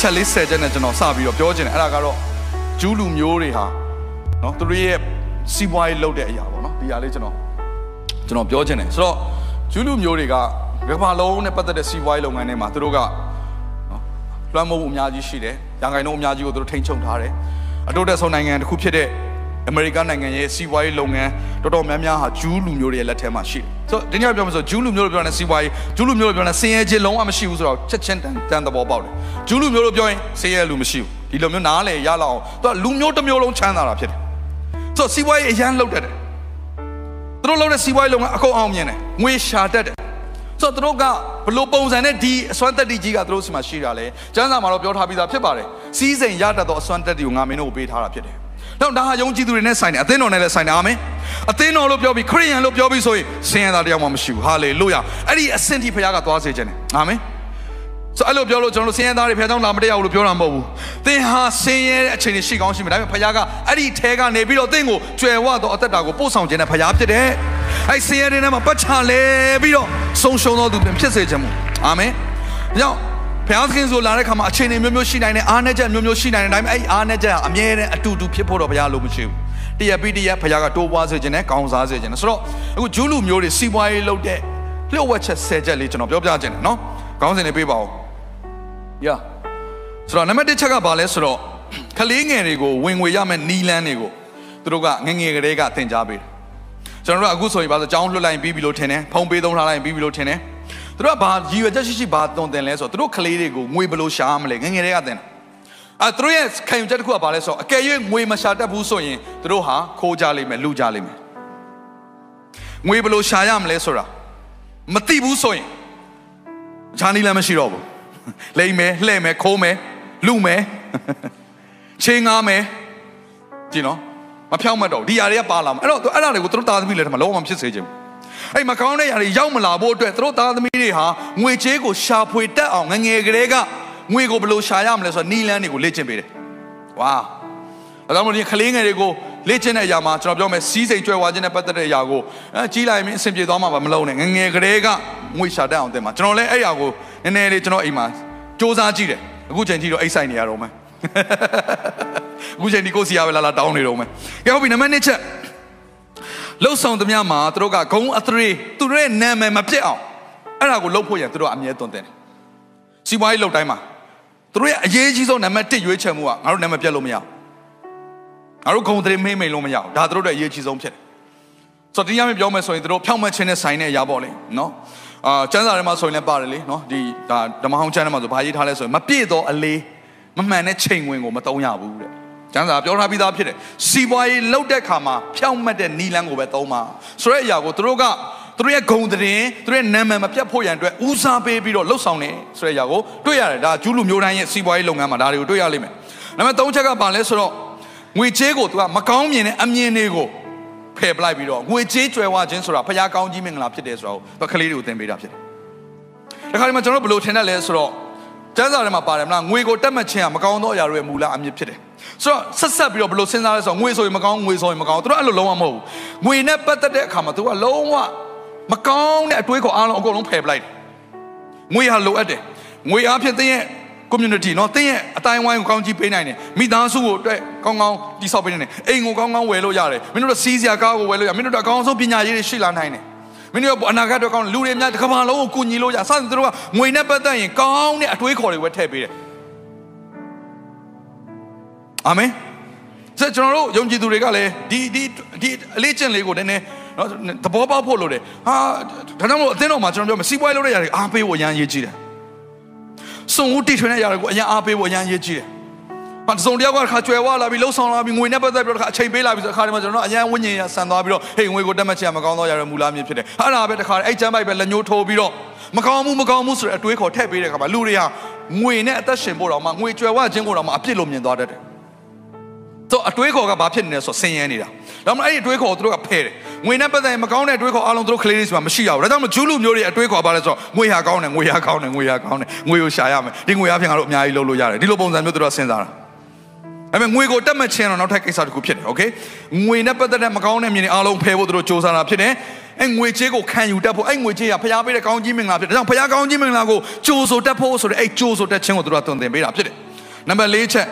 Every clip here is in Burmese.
အချက်လေး10ချက်နဲ့ကျွန်တော်စပြီးတော့ပြောချင်တယ်အဲ့ဒါကတော့ဂျူးလူမျိုးတွေဟာနော်သူတို့ရဲ့စီးပွားရေးလုပ်တဲ့အရာပေါ့နော်ဒီအရာလေးကျွန်တော်ကျွန်တော်ပြောချင်တယ်ဆိုတော့ဂျူးလူမျိုးတွေကကမ္ဘာလုံးနဲ့ပတ်သက်တဲ့စီးပွားရေးလုပ်ငန်းတွေမှာသူတို့ကနော်လွှမ်းမိုးမှုအများကြီးရှိတယ်ရန်ကုန်လုံးအများကြီးကိုသူတို့ထိန်းချုပ်ထားတယ်အတိုးတက်ဆုံးနိုင်ငံတစ်ခုဖြစ်တဲ့ အမေရိကန်နိုင်ငံရဲ့စီးပွားရေးလုပ်ငန်းတော်တော်များများဟာဂျူးလူမျိုးတွေရဲ့လက်ထဲမှာရှိတယ်။ဆိုတော့ဒီညပြောမှဆိုဂျူးလူမျိုးတို့ပြောတဲ့စီးပွားရေးဂျူးလူမျိုးတို့ပြောတဲ့ဆင်းရဲခြင်းလုံးဝမရှိဘူးဆိုတော့ချက်ချင်းတန်တန်သဘောပေါက်တယ်။ဂျူးလူမျိုးတို့ပြောရင်ဆင်းရဲလူမရှိဘူး။ဒီလိုမျိုးနားလေရလောက်အောင်သူကလူမျိုးတစ်မျိုးလုံးချမ်းသာတာဖြစ်တယ်။ဆိုတော့စီးပွားရေးအရန်လုပ်တတ်တယ်။သူတို့လုပ်တဲ့စီးပွားရေးလုပ်ငန်းအကုန်အောင်မြင်တယ်။ငွေရှာတတ်တယ်။ဆိုတော့သူတို့ကဘလို့ပုံစံနဲ့ဒီအစွမ်းတက်တီကြီးကသူတို့စီမှာရှိတာလေ။ကျမ်းစာမှာတော့ပြောထားပြီးသားဖြစ်ပါတယ်။စီးစိမ်ရတတ်သောအစွမ်းတက်တီကိုငါမင်းတို့ကိုပေးထားတာဖြစ်တယ်။ တော့ဒါဟာယုံကြည်သူတွေနဲ့ဆိုင်တယ်အသင်းတော်နဲ့လည်းဆိုင်တယ်အာမင်အသင်းတော်လို့ပြောပြီးခရိယန်လို့ပြောပြီးဆိုရင်ဆင်းရဲသားတရားမှမရှိဘူးဟာလေလုယာအဲ့ဒီအဆင့်ထိဘုရားကသွားစေခြင်းတယ်အာမင်ဆိုအဲ့လိုပြောလို့ကျွန်တော်တို့ဆင်းရဲသားတွေဖះကြောင့်လာမတရားဘူးလို့ပြောတာမဟုတ်ဘူး။သင်ဟာဆင်းရဲတဲ့အခြေအနေရှိကောင်းရှိမယ်ဒါပေမဲ့ဖះကအဲ့ဒီထဲကနေပြီးတော့သင်ကိုကြွယ်ဝသောအသက်တာကိုပို့ဆောင်ခြင်းနဲ့ဖះဖြစ်တယ်။အဲ့ဆင်းရဲတဲ့နေရာမှာပတ်ချလဲပြီးတော့ဆုံးရှုံးသောသူပြန်ဖြစ်စေခြင်းမို့အာမင်။ဒါကြောင့် ဘုရားသခင်ဆိုလာတဲ့ခါမှာအခြေအနေမျိုးမျိုးရှိနိုင်တယ်အားနည်းချက်မျိုးမျိုးရှိနိုင်တယ်ဒါပေမဲ့အဲ့အားနည်းချက်ဟာအမြဲတမ်းအတူတူဖြစ်ဖို့တော့ဘုရားလိုမရှိဘူးတရပိတရဘုရားကတိုးပွားစေခြင်းနဲ့ကောင်းစားစေခြင်းနဲ့ဆိုတော့အခုဂျူးလူမျိုးတွေစီးပွားရေးလုပ်တဲ့လျှို့ဝှက်ချက်၁၀ချက်လေးကျွန်တော်ပြောပြခြင်းတယ်နော်ကောင်းစင်လေးပေးပါဦးယာဆိုတော့နံပါတ်1ချက်ကဘာလဲဆိုတော့ကလေးငယ်တွေကိုဝင်ငွေရမယ့်နီလန်းတွေကိုသူတို့ကငငယ်ကလေးကသင်ကြားပေးတယ်ကျွန်တော်တို့အခုဆိုရင်ဘာလို့အကြောင်းလွှတ်လိုက်ပြီးပြီလို့ထင်တယ်ဖုံးပေးသုံးထားလိုက်ပြီးပြီလို့ထင်တယ် သူတို့ကဘာရည်ရွယ်ချက်ရှိရှိဘာတုံတင်လဲဆိုတော့သူတို့ကလေးတွေကိုငွေဘယ်လိုရှာမလဲငငယ်တွေကတင်တာအဲသူတို့ရဲ့ခံယူချက်တစ်ခုကဘာလဲဆိုတော့အကယ်၍ငွေမရှာတတ်ဘူးဆိုရင်သူတို့ဟာခိုးကြလိမ့်မယ်လူကြလိမ့်မယ်ငွေဘယ်လိုရှာရမလဲဆိုတာမသိဘူးဆိုရင်ဂျာနီလည်းမရှိတော့ဘူးလိမ့်မယ်လှဲ့မယ်ခိုးမယ်လူမယ်ချင်းငားမယ်ကြည့်နော်မဖြောင်းမတော့ဒီຢာတွေကပါလာမှာအဲ့တော့အဲ့ဒါတွေကိုသူတို့တာသမီးလည်းထမလုံးဝမဖြစ်စေချင်ဘူး အဲ့မကောင်းတဲ့ຢာတွေရောက်မလာဖို့အတွက်သူတို့သားသမီးတွေဟာငွေချေးကိုရှာဖွေတတ်အောင်ငငယ်ကလေးကငွေကိုဘယ်လိုရှာရမလဲဆိုတော့နီလန်းတွေကိုလေ့ကျင့်ပေးတယ်။ဝါဒါကြောင့်မို့ဒီကလေးငယ်တွေကိုလေ့ကျင့်တဲ့အရာမှာကျွန်တော်ပြောမယ်စီးစိမ်ကြွယ်ဝခြင်းနဲ့ပတ်သက်တဲ့အရာကိုအဲကြီးလိုက်ရင်အဆင်ပြေသွားမှာပါမလုံးနဲ့ငငယ်ကလေးကငွေရှာတတ်အောင်တင်မှာကျွန်တော်လည်းအဲ့အရာကိုနည်းနည်းလေးကျွန်တော်အိမ်မှာစူးစမ်းကြည့်တယ်အခုချိန်ကြီးတော့အိတ်ဆိုင်နေရတော့မယ်အခုချိန်ဒီကိုစီရပဲလာလာတောင်းနေတော့မယ်ကဲဟုတ်ပြီနံပါတ်1ချက် လှုပ်ဆောင်သမျှမှာသူတို့ကဂုံအသရေသူတို့ရဲ့နာမည်မပြတ်အောင်အဲ့ဒါကိုလှုပ်ဖို့ရန်သူတို့အမြဲသွန်သင်တယ်စီးပွားရေးလှုပ်တိုင်းမှာသူတို့ရဲ့အရေးကြီးဆုံးနံပါတ်1ရွေးချယ်မှုကငါတို့နာမည်ပြတ်လို့မရဘူးငါတို့ဂုံသရေမေးမိန်လို့မရဘူးဒါသူတို့ရဲ့အရေးကြီးဆုံးဖြစ်တယ်ဆိုတော့တရားမပြောမယ်ဆိုရင်သူတို့ဖြောင့်မတ်ခြင်းနဲ့ဆိုင်တဲ့အရာပေါ့လေနော်အာကျမ်းစာထဲမှာဆိုရင်လည်းပါတယ်လေနော်ဒီဒါဓမ္မဟောင်းကျမ်းထဲမှာဆိုဘာရေးထားလဲဆိုရင်မပြည့်သောအလေးမမှန်တဲ့ချိန်ဝင်ကိုမတုံးရဘူးတဲ့ ကျမ်းစာပြောထားပြီးသားဖြစ်တယ်စီပွားရေးလှုပ်တဲ့ခါမှာဖြောင့်မတ်တဲ့နီလန်းကိုပဲသုံးပါဆိုတဲ့အရာကိုသူတို့ကသူတို့ရဲ့ဂုံတရင်သူတို့ရဲ့နာမည်မပြတ်ဖို့ရန်အတွက်ဦးစားပေးပြီးတော့လှုပ်ဆောင်နေဆိုတဲ့အရာကိုတွေ့ရတယ်ဒါကျူးလူမျိုးတိုင်းရဲ့စီပွားရေးလုပ်ငန်းမှာဒါတွေကိုတွေ့ရလိမ့်မယ်နံပါတ်3ချက်ကဘာလဲဆိုတော့ငွေချေးကိုသူကမကောင်းမြင်တဲ့အမြင်တွေကိုဖယ်ပလိုက်ပြီးတော့ငွေချေးကြွယ်ဝခြင်းဆိုတာဖခင်ကောင်းကြီးမင်္ဂလာဖြစ်တယ်ဆိုတော့သူကလေးတွေကိုသင်ပေးတာဖြစ်တယ်။ဒါခါဒီမှာကျွန်တော်တို့ဘယ်လိုထင်တတ်လဲဆိုတော့ကျမ်းစာထဲမှာပါတယ်မလားငွေကိုတက်မှတ်ခြင်းကမကောင်းသောအရာတွေရဲ့မူလအမြစ်ဖြစ်တယ်။ ဆိုတော့ဆက်ဆက်ပြီးတော့ဘယ်လိုစဉ်းစားလဲဆိုတော့ငွေဆိုရင်မကောင်းငွေဆိုရင်မကောင်းသူတို့အဲ့လိုလုံးဝမဟုတ်ဘူး။ငွေနဲ့ပတ်သက်တဲ့အခါမှာသူကလုံးဝမကောင်းတဲ့အတွေးခေါ်အားလုံးအကုန်လုံးဖယ်ပလိုက်တယ်။ငွေဟာလိုအပ်တယ်။ငွေအားဖြင့်တင်းရဲ့ community เนาะတင်းရဲ့အတိုင်းဝိုင်းကိုကောင်းကြီးပေးနိုင်တယ်မိသားစုကိုအတွက်ကောင်းကောင်းတည်ဆောက်ပေးနိုင်တယ်အိမ်ကိုကောင်းကောင်းဝယ်လို့ရတယ်မင်းတို့စီးစရာကားကိုဝယ်လို့ရမင်းတို့အကောင်းဆုံးပညာရေးတွေရှိလာနိုင်တယ်မင်းတို့အနာဂတ်တော့ကောင်းလူတွေများတစ်ကမ္ဘာလုံးကိုကူညီလို့ရစသဖြင့်တို့ကငွေနဲ့ပတ်သက်ရင်ကောင်းတဲ့အတွေးခေါ်တွေပဲထည့်ပေးတယ် အာမင်ဆက်ကျွန်တော်တို့ယုံကြည်သူတွေကလည်းဒီဒီဒီအလေးကျင့်လေးကိုနည်းနည်းနော်သဘောပေါက်ဖို့လိုတယ်ဟာဒါကြောင့်မို့အသင်းတော်မှာကျွန်တော်ပြောမယ်စီးပွားရေးလုပ်တဲ့ຢာတွေအားပေးဖို့အရန်ရေးကြည့်တယ်စုံဦးတိထွင်တဲ့ຢာတွေကိုအရန်အားပေးဖို့အရန်ရေးကြည့်တယ်။ဘာစုံတယောက်ကခါကျွယ်ဝလာပြီးလှုပ်ဆောင်လာပြီးငွေနဲ့ပတ်သက်ပြီးတော့ခါအချိန်ပေးလာပြီးဆိုအခါဒီမှာကျွန်တော်တို့အရန်ဝိညာဉ်ရဆန်သွားပြီးတော့ဟေးငွေကိုတက်မှတ်ချင်မကောင်းတော့ရတဲ့မူလားမြစ်ဖြစ်တယ်။အဲ့ဒါပဲတခါအဲ့ကျမ်းပိုက်ပဲလက်ညှိုးထိုးပြီးတော့မကောင်းမှုမကောင်းမှုဆိုတဲ့အတွေးခေါ်ထည့်ပေးတဲ့အခါမှာလူတွေဟာငွေနဲ့အသက်ရှင်ဖို့တော့မှငွေကြွယ်ဝခြင်းကိုတော့မှအပြစ်လို့မြင်သွားတတ်တယ် ဆိုအတွေးခေါ်ကဘာဖြစ်နေလဲဆိုဆင်းရဲနေတာဒါမှမဟုတ်အဲ့ဒီအတွေးခေါ်ကိုသူတို့ကဖဲတယ်ငွေနဲ့ပတ်သက်ရင်မကောင်းတဲ့အတွေးခေါ်အလုံးသူတို့ကလေးတွေဆိုတာမရှိရဘူးဒါကြောင့်မဂျူးလူမျိုးတွေအတွေးခေါ်ပါလဲဆိုတော့ငွေဟာကောင်းတယ်ငွေဟာကောင်းတယ်ငွေဟာကောင်းတယ်ငွေကိုရှာရမယ်ဒီငွေအပြင်ကတော့အများကြီးလုပ်လို့ရတယ်ဒီလိုပုံစံမျိုးသူတို့ကစဉ်းစားတာဒါပေမဲ့ငွေကိုတက်မှတ်ခြင်းတော့နောက်ထပ်ကိစ္စတစ်ခုဖြစ်တယ်โอเคငွေနဲ့ပတ်သက်တဲ့မကောင်းတဲ့မြင်တွေအားလုံးဖယ်ဖို့သူတို့စ조사တာဖြစ်တယ်အဲ့ငွေချေးကိုခံယူတတ်ဖို့အဲ့ငွေချေးကဖျားပေးတဲ့ကောင်းကြီးမင်္ဂလာဖြစ်တယ်ဒါကြောင့်ဖျားကောင်းကြီးမင်္ဂလာကိုကြိုဆိုတတ်ဖို့ဆိုတဲ့အဲ့ကြိုဆိုတတ်ခြင်းကိုသူတို့ကသွန်သင်ပေးတာဖြစ်တယ်နံပါတ်၄ချက်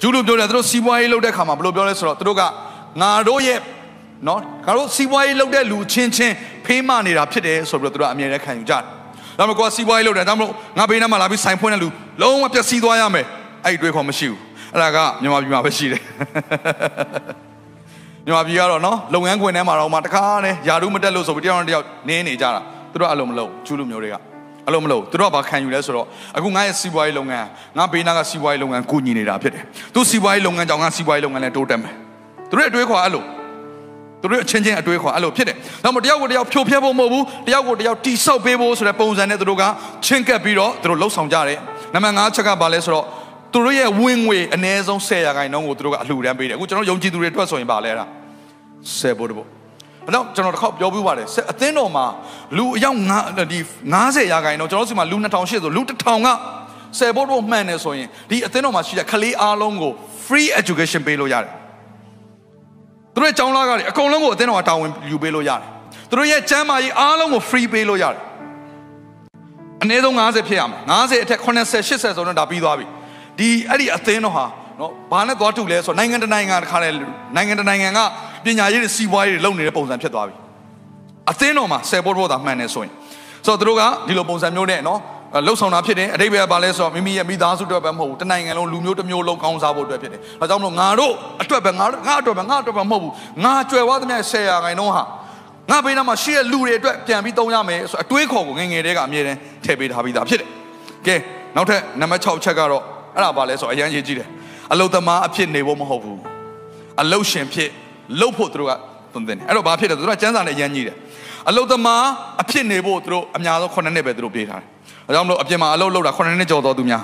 ဂျူးလူပြောတယ်သူတို့စီးပွားရေးလုပ်တဲ့ခါမှာဘယ်လိုပြောလဲဆိုတော့သူတို့ကငါတို့ရဲ့နော်ငါတို့စီးပွားရေးလုပ်တဲ့လူချင်းချင်းဖေးမနေတာဖြစ်တယ်ဆိုပြီးတော့သူတို့အမြဲတမ်းခံယူကြတယ်ဒါမှမဟုတ်စီးပွားရေးလုပ်တယ်ဒါမှမဟုတ်ငါဘေးနားမှာလာပြီးဆိုင်ဖွင့်တဲ့လူလုံးဝပျက်စီးသွားရမယ်အဲ့ဒီတွေးခေါ်မရှိဘူးအဲ့ဒါကမြန်မာပြည်မှာပဲရှိတယ်မြန်မာပြည်ကတော့နော်လုပ်ငန်းခွင်ထဲမှာတော့မှတခါနဲ့ယာရုမတက်လို့ဆိုပြီးတယောက်နဲ့တယောက်နင်းနေကြတာသူတို့အလုံးမလုံးကျူးလူမျိုးတွေက အလုံးမလုံးသူတို့ကဘာခံယူလဲဆိုတော့အခုငါရဲ့စီးပွားရေးလုပ်ငန်းငါဘေးနားကစီးပွားရေးလုပ်ငန်းကိုညီနေတာဖြစ်တယ်သူစီးပွားရေးလုပ်ငန်းကြောင့်ငါစီးပွားရေးလုပ်ငန်းလည်းတိုးတက်မယ်သူတို့အတွေးခေါ်အဲ့လိုသူတို့အချင်းချင်းအတွေးခေါ်အဲ့လိုဖြစ်တယ်။ဒါမှမဟုတ်တယောက်ကိုတယောက်ဖြိုဖျက်ဖို့မဟုတ်ဘူး။တယောက်ကိုတယောက်တိဆောက်ပေးဖို့ဆိုတဲ့ပုံစံနဲ့သူတို့ကချင်းကပ်ပြီးတော့သူတို့လှုပ်ဆောင်ကြတယ်။နံပါတ်5ချက်ကဘာလဲဆိုတော့သူတို့ရဲ့ဝင်ငွေအနည်းဆုံး10ရာခိုင်နှုန်းကိုသူတို့ကအလှူဒန်းပေးတယ်။အခုကျွန်တော်ယုံကြည်သူတွေအတွက်ဆိုရင်ပါလဲလား။10ဘို့တဘို့။ အဲ့တော့ကျွန်တော်တစ်ခေါက်ပြောပြပါတယ်။အသင်းတော်မှာလူအယောက်9ဒီ90ရာခိုင်နှုန်းကျွန်တော်တို့စီမှာလူ2000ရှိဆိုလူ1000က10ဘို့တဘို့မှန်နေဆိုရင်ဒီအသင်းတော်မှာရှိတဲ့ကလေးအားလုံးကို free education ပေးလို့ရတယ်။သူတို့ရဲ့ကျောင်းသားကတွေအကုန်လုံးကိုအသင်းတော်ကတာဝန်ယူပေးလို့ရတယ်သူတို့ရဲ့ကျမ်းမာရေးအားလုံးကို free ပေးလို့ရတယ်အနည်းဆုံး90ဖြစ်ရမယ်90အထက်80 80ဆိုတော့ဒါပြီးသွားပြီဒီအဲ့ဒီအသင်းတော်ဟာ နော်ဘာနဲ့သွားတူလဲဆိုတော့နိုင်ငံတနိုင်ငံတစ်ခါလဲနိုင်ငံတနိုင်ငံကပညာရေးတွေစီးပွားရေးတွေလုပ်နေတဲ့ပုံစံဖြစ်သွားပြီအသင်းတော်မှာဆယ်ဘောဘောသာမှန်နေဆိုရင်ဆိုတော့သူတို့ကဒီလိုပုံစံမျိုးနဲ့နော်လှုပ်ဆောင်တာဖြစ်တယ်အတိတ်ပဲပါလဲဆိုတော့မိမိရဲ့မိသားစုအတွက်ပဲမဟုတ်ဘူးတနိုင်ငံလုံးလူမျိုးတစ်မျိုးလုံးကောင်းစားဖို့အတွက်ဖြစ်တယ်။ဒါကြောင့်မလို့ငါတို့အတွက်ပဲငါငါအတွက်ပဲငါအတွက်ပဲမဟုတ်ဘူး။ငါကြွယ်ဝသမျှဆယ်ရာခိုင်နှုန်းဟာငါဘေးနားမှာရှိတဲ့လူတွေအတွက်ပြန်ပြီးသုံးရမယ်ဆိုအတွေးခေါ်ကိုငငယ်တဲကအမြဲတမ်းထည့်ပေးထားပြီးသားဖြစ်တယ်။ကဲနောက်ထပ်နံပါတ်6ချက်ကတော့အဲ့ဒါပါလဲဆိုအရန်ကြီးကြည့်တယ်။ အလုသမားအဖြစ်နေဖို့မဟုတ်ဘူး။အလုရှင်ဖြစ်လှုပ်ဖို့သူတို့ကသွန်သင်တယ်။အဲ့တော့ဘာဖြစ်လဲသူတို့ကစမ်းစာနဲ့အရန်ကြီးတယ်။အလုသမားအဖြစ်နေဖို့သူတို့အများဆုံး9နှစ်ပဲသူတို့ပေးထားတယ်။အဲကြောင့်မလို့အပြင်မှာအလုပ်လုပ်တာ9နှစ်ကျော်တော်သူများ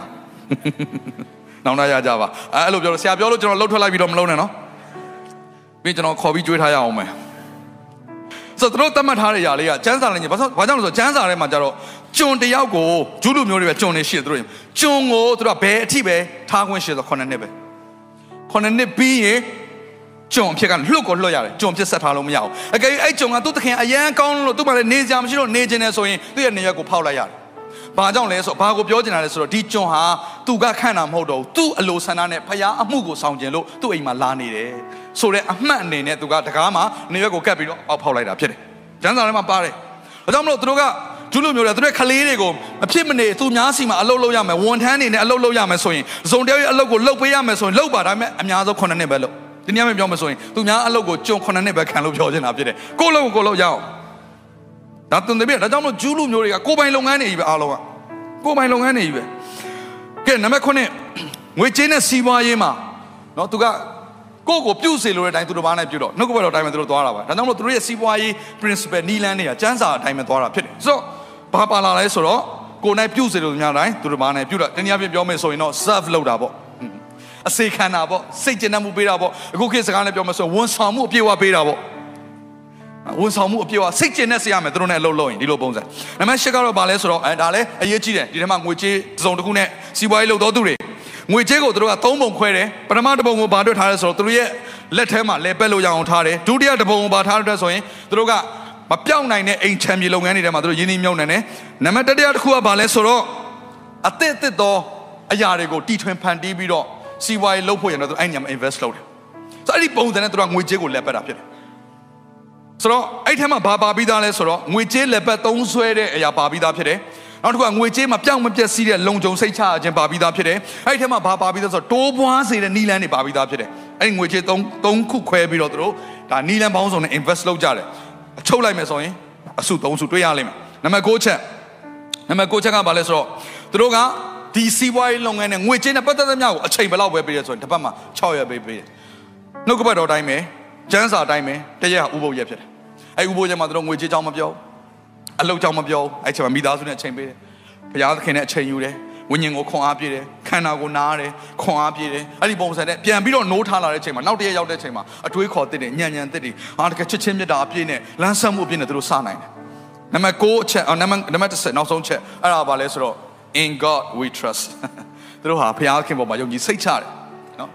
။နောင်နာရကြပါ။အဲအဲ့လိုပြောလို့ဆရာပြောလို့ကျွန်တော်လှုပ်ထွက်လိုက်ပြီးတော့မလုပ်နဲ့နော်။ပြီးကျွန်တော်ခေါ်ပြီးကြွေးထားရအောင်မယ်။ ဆိုတော့တို့တတ်မှတ်ထားတဲ့ຢာလေးကကျန်းစာလည်းညဘာလို့ဘာကြောင့်လဲဆိုတော့ကျန်းစာထဲမှာကျတော့ကျွန်တယောက်ကိုဂျူးလူမျိုးတွေပဲကျွန်နေရှိတယ်တို့ကျွန်ကိုတို့ကဘယ်အထိပဲထားခွင့်ရှိဆို9နှစ်ပဲ9နှစ်ပြီးရင်ကျွန်အဖြစ်ကလှုပ်ကိုလှုပ်ရတယ်ကျွန်ဖြစ်ဆက်ထားလို့မရဘူးအကယ်၍အဲ့ကျွန်ကသူ့သခင်အရန်ကောင်းလို့သူ့မှာလည်းနေကြမရှိလို့နေခြင်းနဲ့ဆိုရင်သူ့ရဲ့နေရက်ကိုဖောက်လိုက်ရတယ် ဘာကြောင့်လဲဆိုတော့ဘာကိုပြောချင်တာလဲဆိုတော့ဒီကျွန်ဟာသူကခန့်တာမဟုတ်တော့ဘူးသူ့အလိုဆန္ဒနဲ့ဖျားအမှုကိုဆောင်ကျင်လို့သူ့အိမ်မှာလာနေတယ်ဆိုတဲ့အမှတ်အနေနဲ့သူကတကားမှာနေရက်ကိုကတ်ပြီးတော့အောက်ဖောက်လိုက်တာဖြစ်တယ်ကျမ်းစာထဲမှာပါတယ်ဒါကြောင့်မလို့သူတို့ကကျူးလူမျိုးတွေသူတို့ခလေးတွေကိုမဖြစ်မနေသူများစီမှာအလုပ်လုပ်ရမယ်ဝန်ထမ်းတွေနဲ့အလုပ်လုပ်ရမယ်ဆိုရင်ဇုံတယောက်ရဲ့အလုပ်ကိုလုပ်ပေးရမယ်ဆိုရင်လုပ်ပါဒါပေမဲ့အများဆုံး9နှစ်ပဲလုပ်ဒီနေ့မှပြောမယ်ဆိုရင်သူများအလုပ်ကိုကျွန်9နှစ်ပဲခံလို့ပြောချင်တာဖြစ်တယ်ကိုယ့်လုပ်ကိုကိုယ်လုပ်ရအောင် ဒါတုံတယ်ပြဒါကြောင့်မလို့ကျူးလူမျိုးတွေကကိုယ်ပိုင်လုပ်ငန်းတွေကြီးပဲအားလုံးကကိုယ်ပိုင်လုပ်ငန်းတွေကြီးပဲကဲနံပါတ်9ငွေကြေးနဲ့စီးပွားရေးမှာနော်သူကကိုယ့်ကိုပြုတ်စေလို့တဲ့အတိုင်းသူတို့ဘာနဲ့ပြုတ်တော့နှုတ်ကပတ်တော်အတိုင်းပဲသူတို့သွားတာပါဒါကြောင့်မလို့သူတို့ရဲ့စီးပွားရေး principle နီလန်းတွေကစန်းစာအတိုင်းပဲသွားတာဖြစ်တယ်ဆိုတော့ဘာပါလာလဲဆိုတော့ကိုယ်နဲ့ပြုတ်စေလို့များတိုင်းသူတို့ဘာနဲ့ပြုတ်တာတနည်းအားဖြင့်ပြောမယ်ဆိုရင်တော့ serve လုပ်တာပေါ့အစေခံတာပေါ့စိတ်ကျဉ်မှုပေးတာပေါ့အခုခေတ်စကားနဲ့ပြောမယ်ဆိုဝန်ဆောင်မှုအပြည့်အဝပေးတာပေါ့ ဝန်ဆောင်မှုအပြည့်အဝစိတ်ကျဉ်နဲ့ဆရာမယ်သူတို့နဲ့အလုပ်လုပ်ရင်ဒီလိုပုံစံနံပါတ်၈ကတော့ဘာလဲဆိုတော့အဲဒါလည်းအရေးကြီးတယ်ဒီထဲမှာငွေကြေးစုံတစ်ခုနဲ့စီးပွားရေးလုပ်တော်သူတွေငွေကြေးကိုသူတို့က၃ပုံခွဲတယ်ပထမတစ်ပုံကိုဘာအတွက်ထားလဲဆိုတော့သူတို့ရဲ့လက်ထဲမှာလဲပက်လို့ရအောင်ထားတယ်ဒုတိယတစ်ပုံကိုဘာထားတဲ့ဆိုရင်သူတို့ကမပြောင်းနိုင်တဲ့အိမ်ချမ်းမြေလုပ်ငန်းတွေထဲမှာသူတို့ရင်းနှီးမြှုပ်နှံတယ်နံပါတ်တတိယတစ်ခုကဘာလဲဆိုတော့အသစ်အသစ်သောအရာတွေကိုတီထွင်ဖန်တီးပြီးတော့စီးပွားရေးလုပ်ဖို့ရတော့အဲ့ညမှာ invest လုပ်တယ်ဆိုတော့အဲ့ဒီပုံစံနဲ့သူတို့ကငွေကြေးကိုလက်ပတ်တာဖြစ်တယ် ဆိုတော့အဲ့ထဲမှာဘာပါပြီးသားလဲဆိုတော့ငွေကြေးလက်ပတ်သုံးဆွဲတဲ့အရာပါပြီးသားဖြစ်တယ်နောက်တစ်ခုကငွေကြေးမှာပြောင်းမပြတ်စီးတဲ့လုံခြုံစိတ်ချခြင်းပါပြီးသားဖြစ်တယ်အဲ့ဒီထဲမှာဘာပါပြီးသားဆိုတော့တိုးပွားစေတဲ့နီလန်းတွေပါပြီးသားဖြစ်တယ်အဲ့ဒီငွေကြေးသုံးသုံးခုခွဲပြီးတော့သူတို့ဒါနီလန်းပေါင်းစုံနဲ့ invest လုပ်ကြတယ်အချုပ်လိုက်မယ်ဆိုရင်အစုသုံးစုတွေ့ရလိမ့်မယ်နံပါတ်6ချက်နံပါတ်6ချက်ကဘာလဲဆိုတော့သူတို့ကဒီစီးပွားရေးလုပ်ငန်းနဲ့ငွေကြေးနဲ့ပတ်သက်သမျှကိုအချိန်ဘယ်လောက်ပဲပေးရဆိုရင်တစ်ပတ်မှာ6ရက်ပေးပေးတယ်နှုတ်ကပတ်တော်တိုင်းပဲကျန်းစာတိုင်းပဲတရက်ဟာဥပုပ်ရက်ဖြစ်တယ် အဲဥပုပ်ရက်မှာသူတို့ငွေကြေးကြောင်းမပြောအလုပ်ကြောင်းမပြောအဲ့ချိန်မှာမိသားစုနဲ့အချိန်ပေးတယ်ဘုရားသခင်နဲ့အချိန်ယူတယ်ဝိညာဉ်ကိုခွန်အားပြည့်တယ်ခန္ဓာကိုနားတယ်ခွန်အားပြည့်တယ်အဲ့ဒီပုံစံနဲ့ပြန်ပြီးတော့နိုးထားလာတဲ့ချိန်မှာနောက်တရက်ရောက်တဲ့ချိန်မှာအတွေးခေါ်တစ်တယ်ညံညံတစ်တယ်ဟာတကယ်ချစ်ချင်းမြတ်တာအပြည့်နဲ့လမ်းဆက်မှုအပြည့်နဲ့သူတို့စနိုင်တယ်နံပါတ်9အချက်နံပါတ်နံပါတ်10နောက်ဆုံးချက်အဲ့ဒါဘာလဲဆိုတော့ in god we trust သူတို့ဟာဘုရားခင်ပေါ်မှာယုံကြည်စိတ်ချတယ်နော်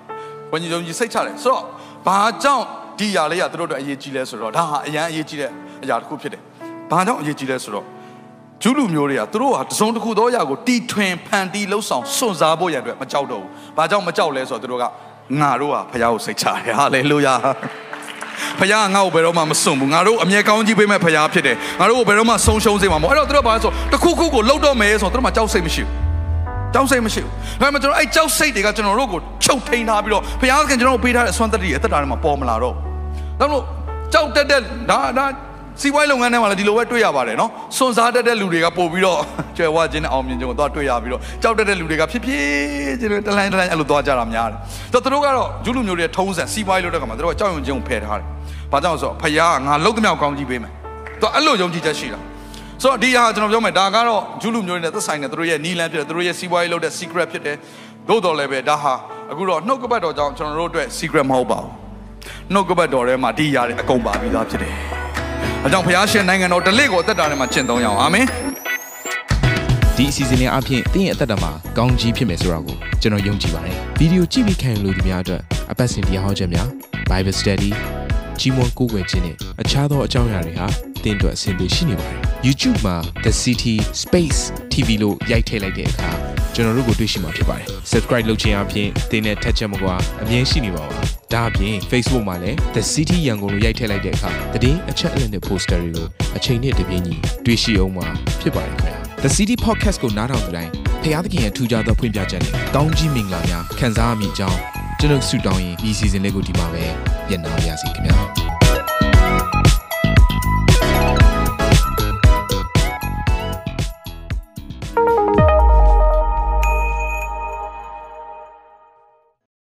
ဘုန်းကြီးယုံကြည်စိတ်ချတယ်ဆိုတော့ဘာကြောင့် ဒီຢာလေးကသူတို့အတွက်အရေးကြီးလဲဆိုတော့ဒါဟာအရန်အရေးကြီးတဲ့အရာတစ်ခုဖြစ်တယ်ဘာကြောင့်အရေးကြီးလဲဆိုတော့ဂျူးလူမျိုးတွေကသူတို့ဟာတစုံတစ်ခုသောအရာကိုတီထွင်ဖန်တီးလှုပ်ဆောင်စွန့်စားဖို့ရန်အတွက်မကြောက်တော့ဘူး။ဘာကြောင့်မကြောက်လဲဆိုတော့သူတို့ကငါတို့ဟာဖခင်ကိုစိတ်ချတယ်ဟာလေလုယာ။ဖခင်ကငါ့ကိုဘယ်တော့မှမစွန့်ဘူး။ငါတို့အမြဲကောင်းကြီးပေးမဲ့ဖခင်ဖြစ်တယ်။ငါတို့ကိုဘယ်တော့မှဆုံးရှုံးစေမှာမဟုတ်။အဲ့တော့သူတို့ဘာလဲဆိုတခုခုကိုလှုပ်တော့မယ်ဆိုတော့သူတို့မှကြောက်စိတ်မရှိဘူး။ကြောက်စိတ်မရှိဘူး။ဒါပေမဲ့ကျွန်တော်အဲ့ကြောက်စိတ်တွေကကျွန်တော်တို့ကိုချုပ်ထိန်ထားပြီးတော့ဘုရားခင်ကျွန်တော်တို့ပေးထားတဲ့အစွမ်းတတ္တိအသက်တာတွေမှာပေါ်မလာတော့ဘူး။ ဒါလို့ကြောက်တက်တဲ့ဒါဒါစီးပွားရေးလုပ်ငန်းထဲမှာလည်းဒီလိုပဲတွေ့ရပါတယ်နော်စွန်စားတတ်တဲ့လူတွေကပို့ပြီးတော့ကျွယ်ဝခြင်းနဲ့အောင်မြင်ခြင်းကိုသွားတွေ့ရပြီးတော့ကြောက်တတ်တဲ့လူတွေကဖြစ်ဖြစ်ခြင်းတွေတလိုင်းတလိုင်းအဲ့လိုသွားကြတာများတယ်ဆိုတော့သူတို့ကတော့ဂျူးလူမျိုးတွေထုံးစံစီးပွားရေးလုပ်တဲ့ခါမှာသူတို့ကကြောက်ရွံ့ခြင်းကိုဖယ်ထားတယ်ဘာကြောင့်လဲဆိုတော့ဖယားငါလှုပ်သမျှကောင်းကြီးပေးမယ်သူအဲ့လိုယုံကြည်ချက်ရှိတာဆိုတော့ဒီဟာကျွန်တော်ပြောမယ်ဒါကတော့ဂျူးလူမျိုးတွေနဲ့သက်ဆိုင်တဲ့သူတို့ရဲ့နီလန်းဖြစ်တယ်သူတို့ရဲ့စီးပွားရေးလုပ်တဲ့ secret ဖြစ်တယ်သို့တော်လည်းပဲဒါဟာအခုတော့နှုတ်ကပတ်တော်ကြောင့်ကျွန်တော်တို့အတွက် secret မဟုတ်ပါဘူး နှုတ်ကပတ်တော်ထဲမှာဒီຢာတွေအကုန်ပါပြီးသားဖြစ်တယ်အကြောင်းဘုရားရှင်နိုင်ငံတော်တလက်ကိုအသက်တာထဲမှာကျင့်သုံးရအောင်အာမင်ဒီအစီအစဉ်လေးအပြင်တင်းရဲ့အသက်တာမှာကောင်းကြီးဖြစ်မယ်ဆိုတာကိုကျွန်တော်ယုံကြည်ပါတယ်ဗီဒီယိုကြည့်ပြီးခံယူလို့ဒီများအတွက်အပတ်စဉ်တရားဟောခြင်းများ Bible Study ကြီးမွန်ကိုးကွယ်ခြင်းနဲ့အခြားသောအကြောင်းအရာတွေဟာတင်းအတွက်အဆင်ပြေရှိနေပါတယ် YouTube မှာ The City Space TV လို့ရိုက်ထည့်လိုက်တဲ့အခါကျွန်တော်တို့ကိုတွေ့ရှိမှာဖြစ်ပါတယ် Subscribe လုပ်ခြင်းအပြင်တင်းနဲ့ထက်ချက်မကွာအမြင်ရှိနေပါပါ ဒါအပြင် Facebook မှာလည်း The City ရန်ကုန်လို့ရိုက်ထည့်လိုက်တဲ့အခါတည်င်းအချက်အလက်နဲ့ poster တွေကိုအချိန်နဲ့တပြေးညီတွေ့ရှိအောင်မှာဖြစ်ပါတယ်ခင်ဗျာ The City Podcast ကိုနားထောင်ကြတိုင်းဖျားသခင်ရဲ့ထူကြသောဖွင့်ပြချက်နဲ့ကောင်းကြီးမင်္ဂလာများခံစားမိကြောင်းကျွန်တော်ဆုတောင်းရင်ဒီ season လေးကိုဒီမှာပဲညံ့နာပါရစေခင်ဗျာ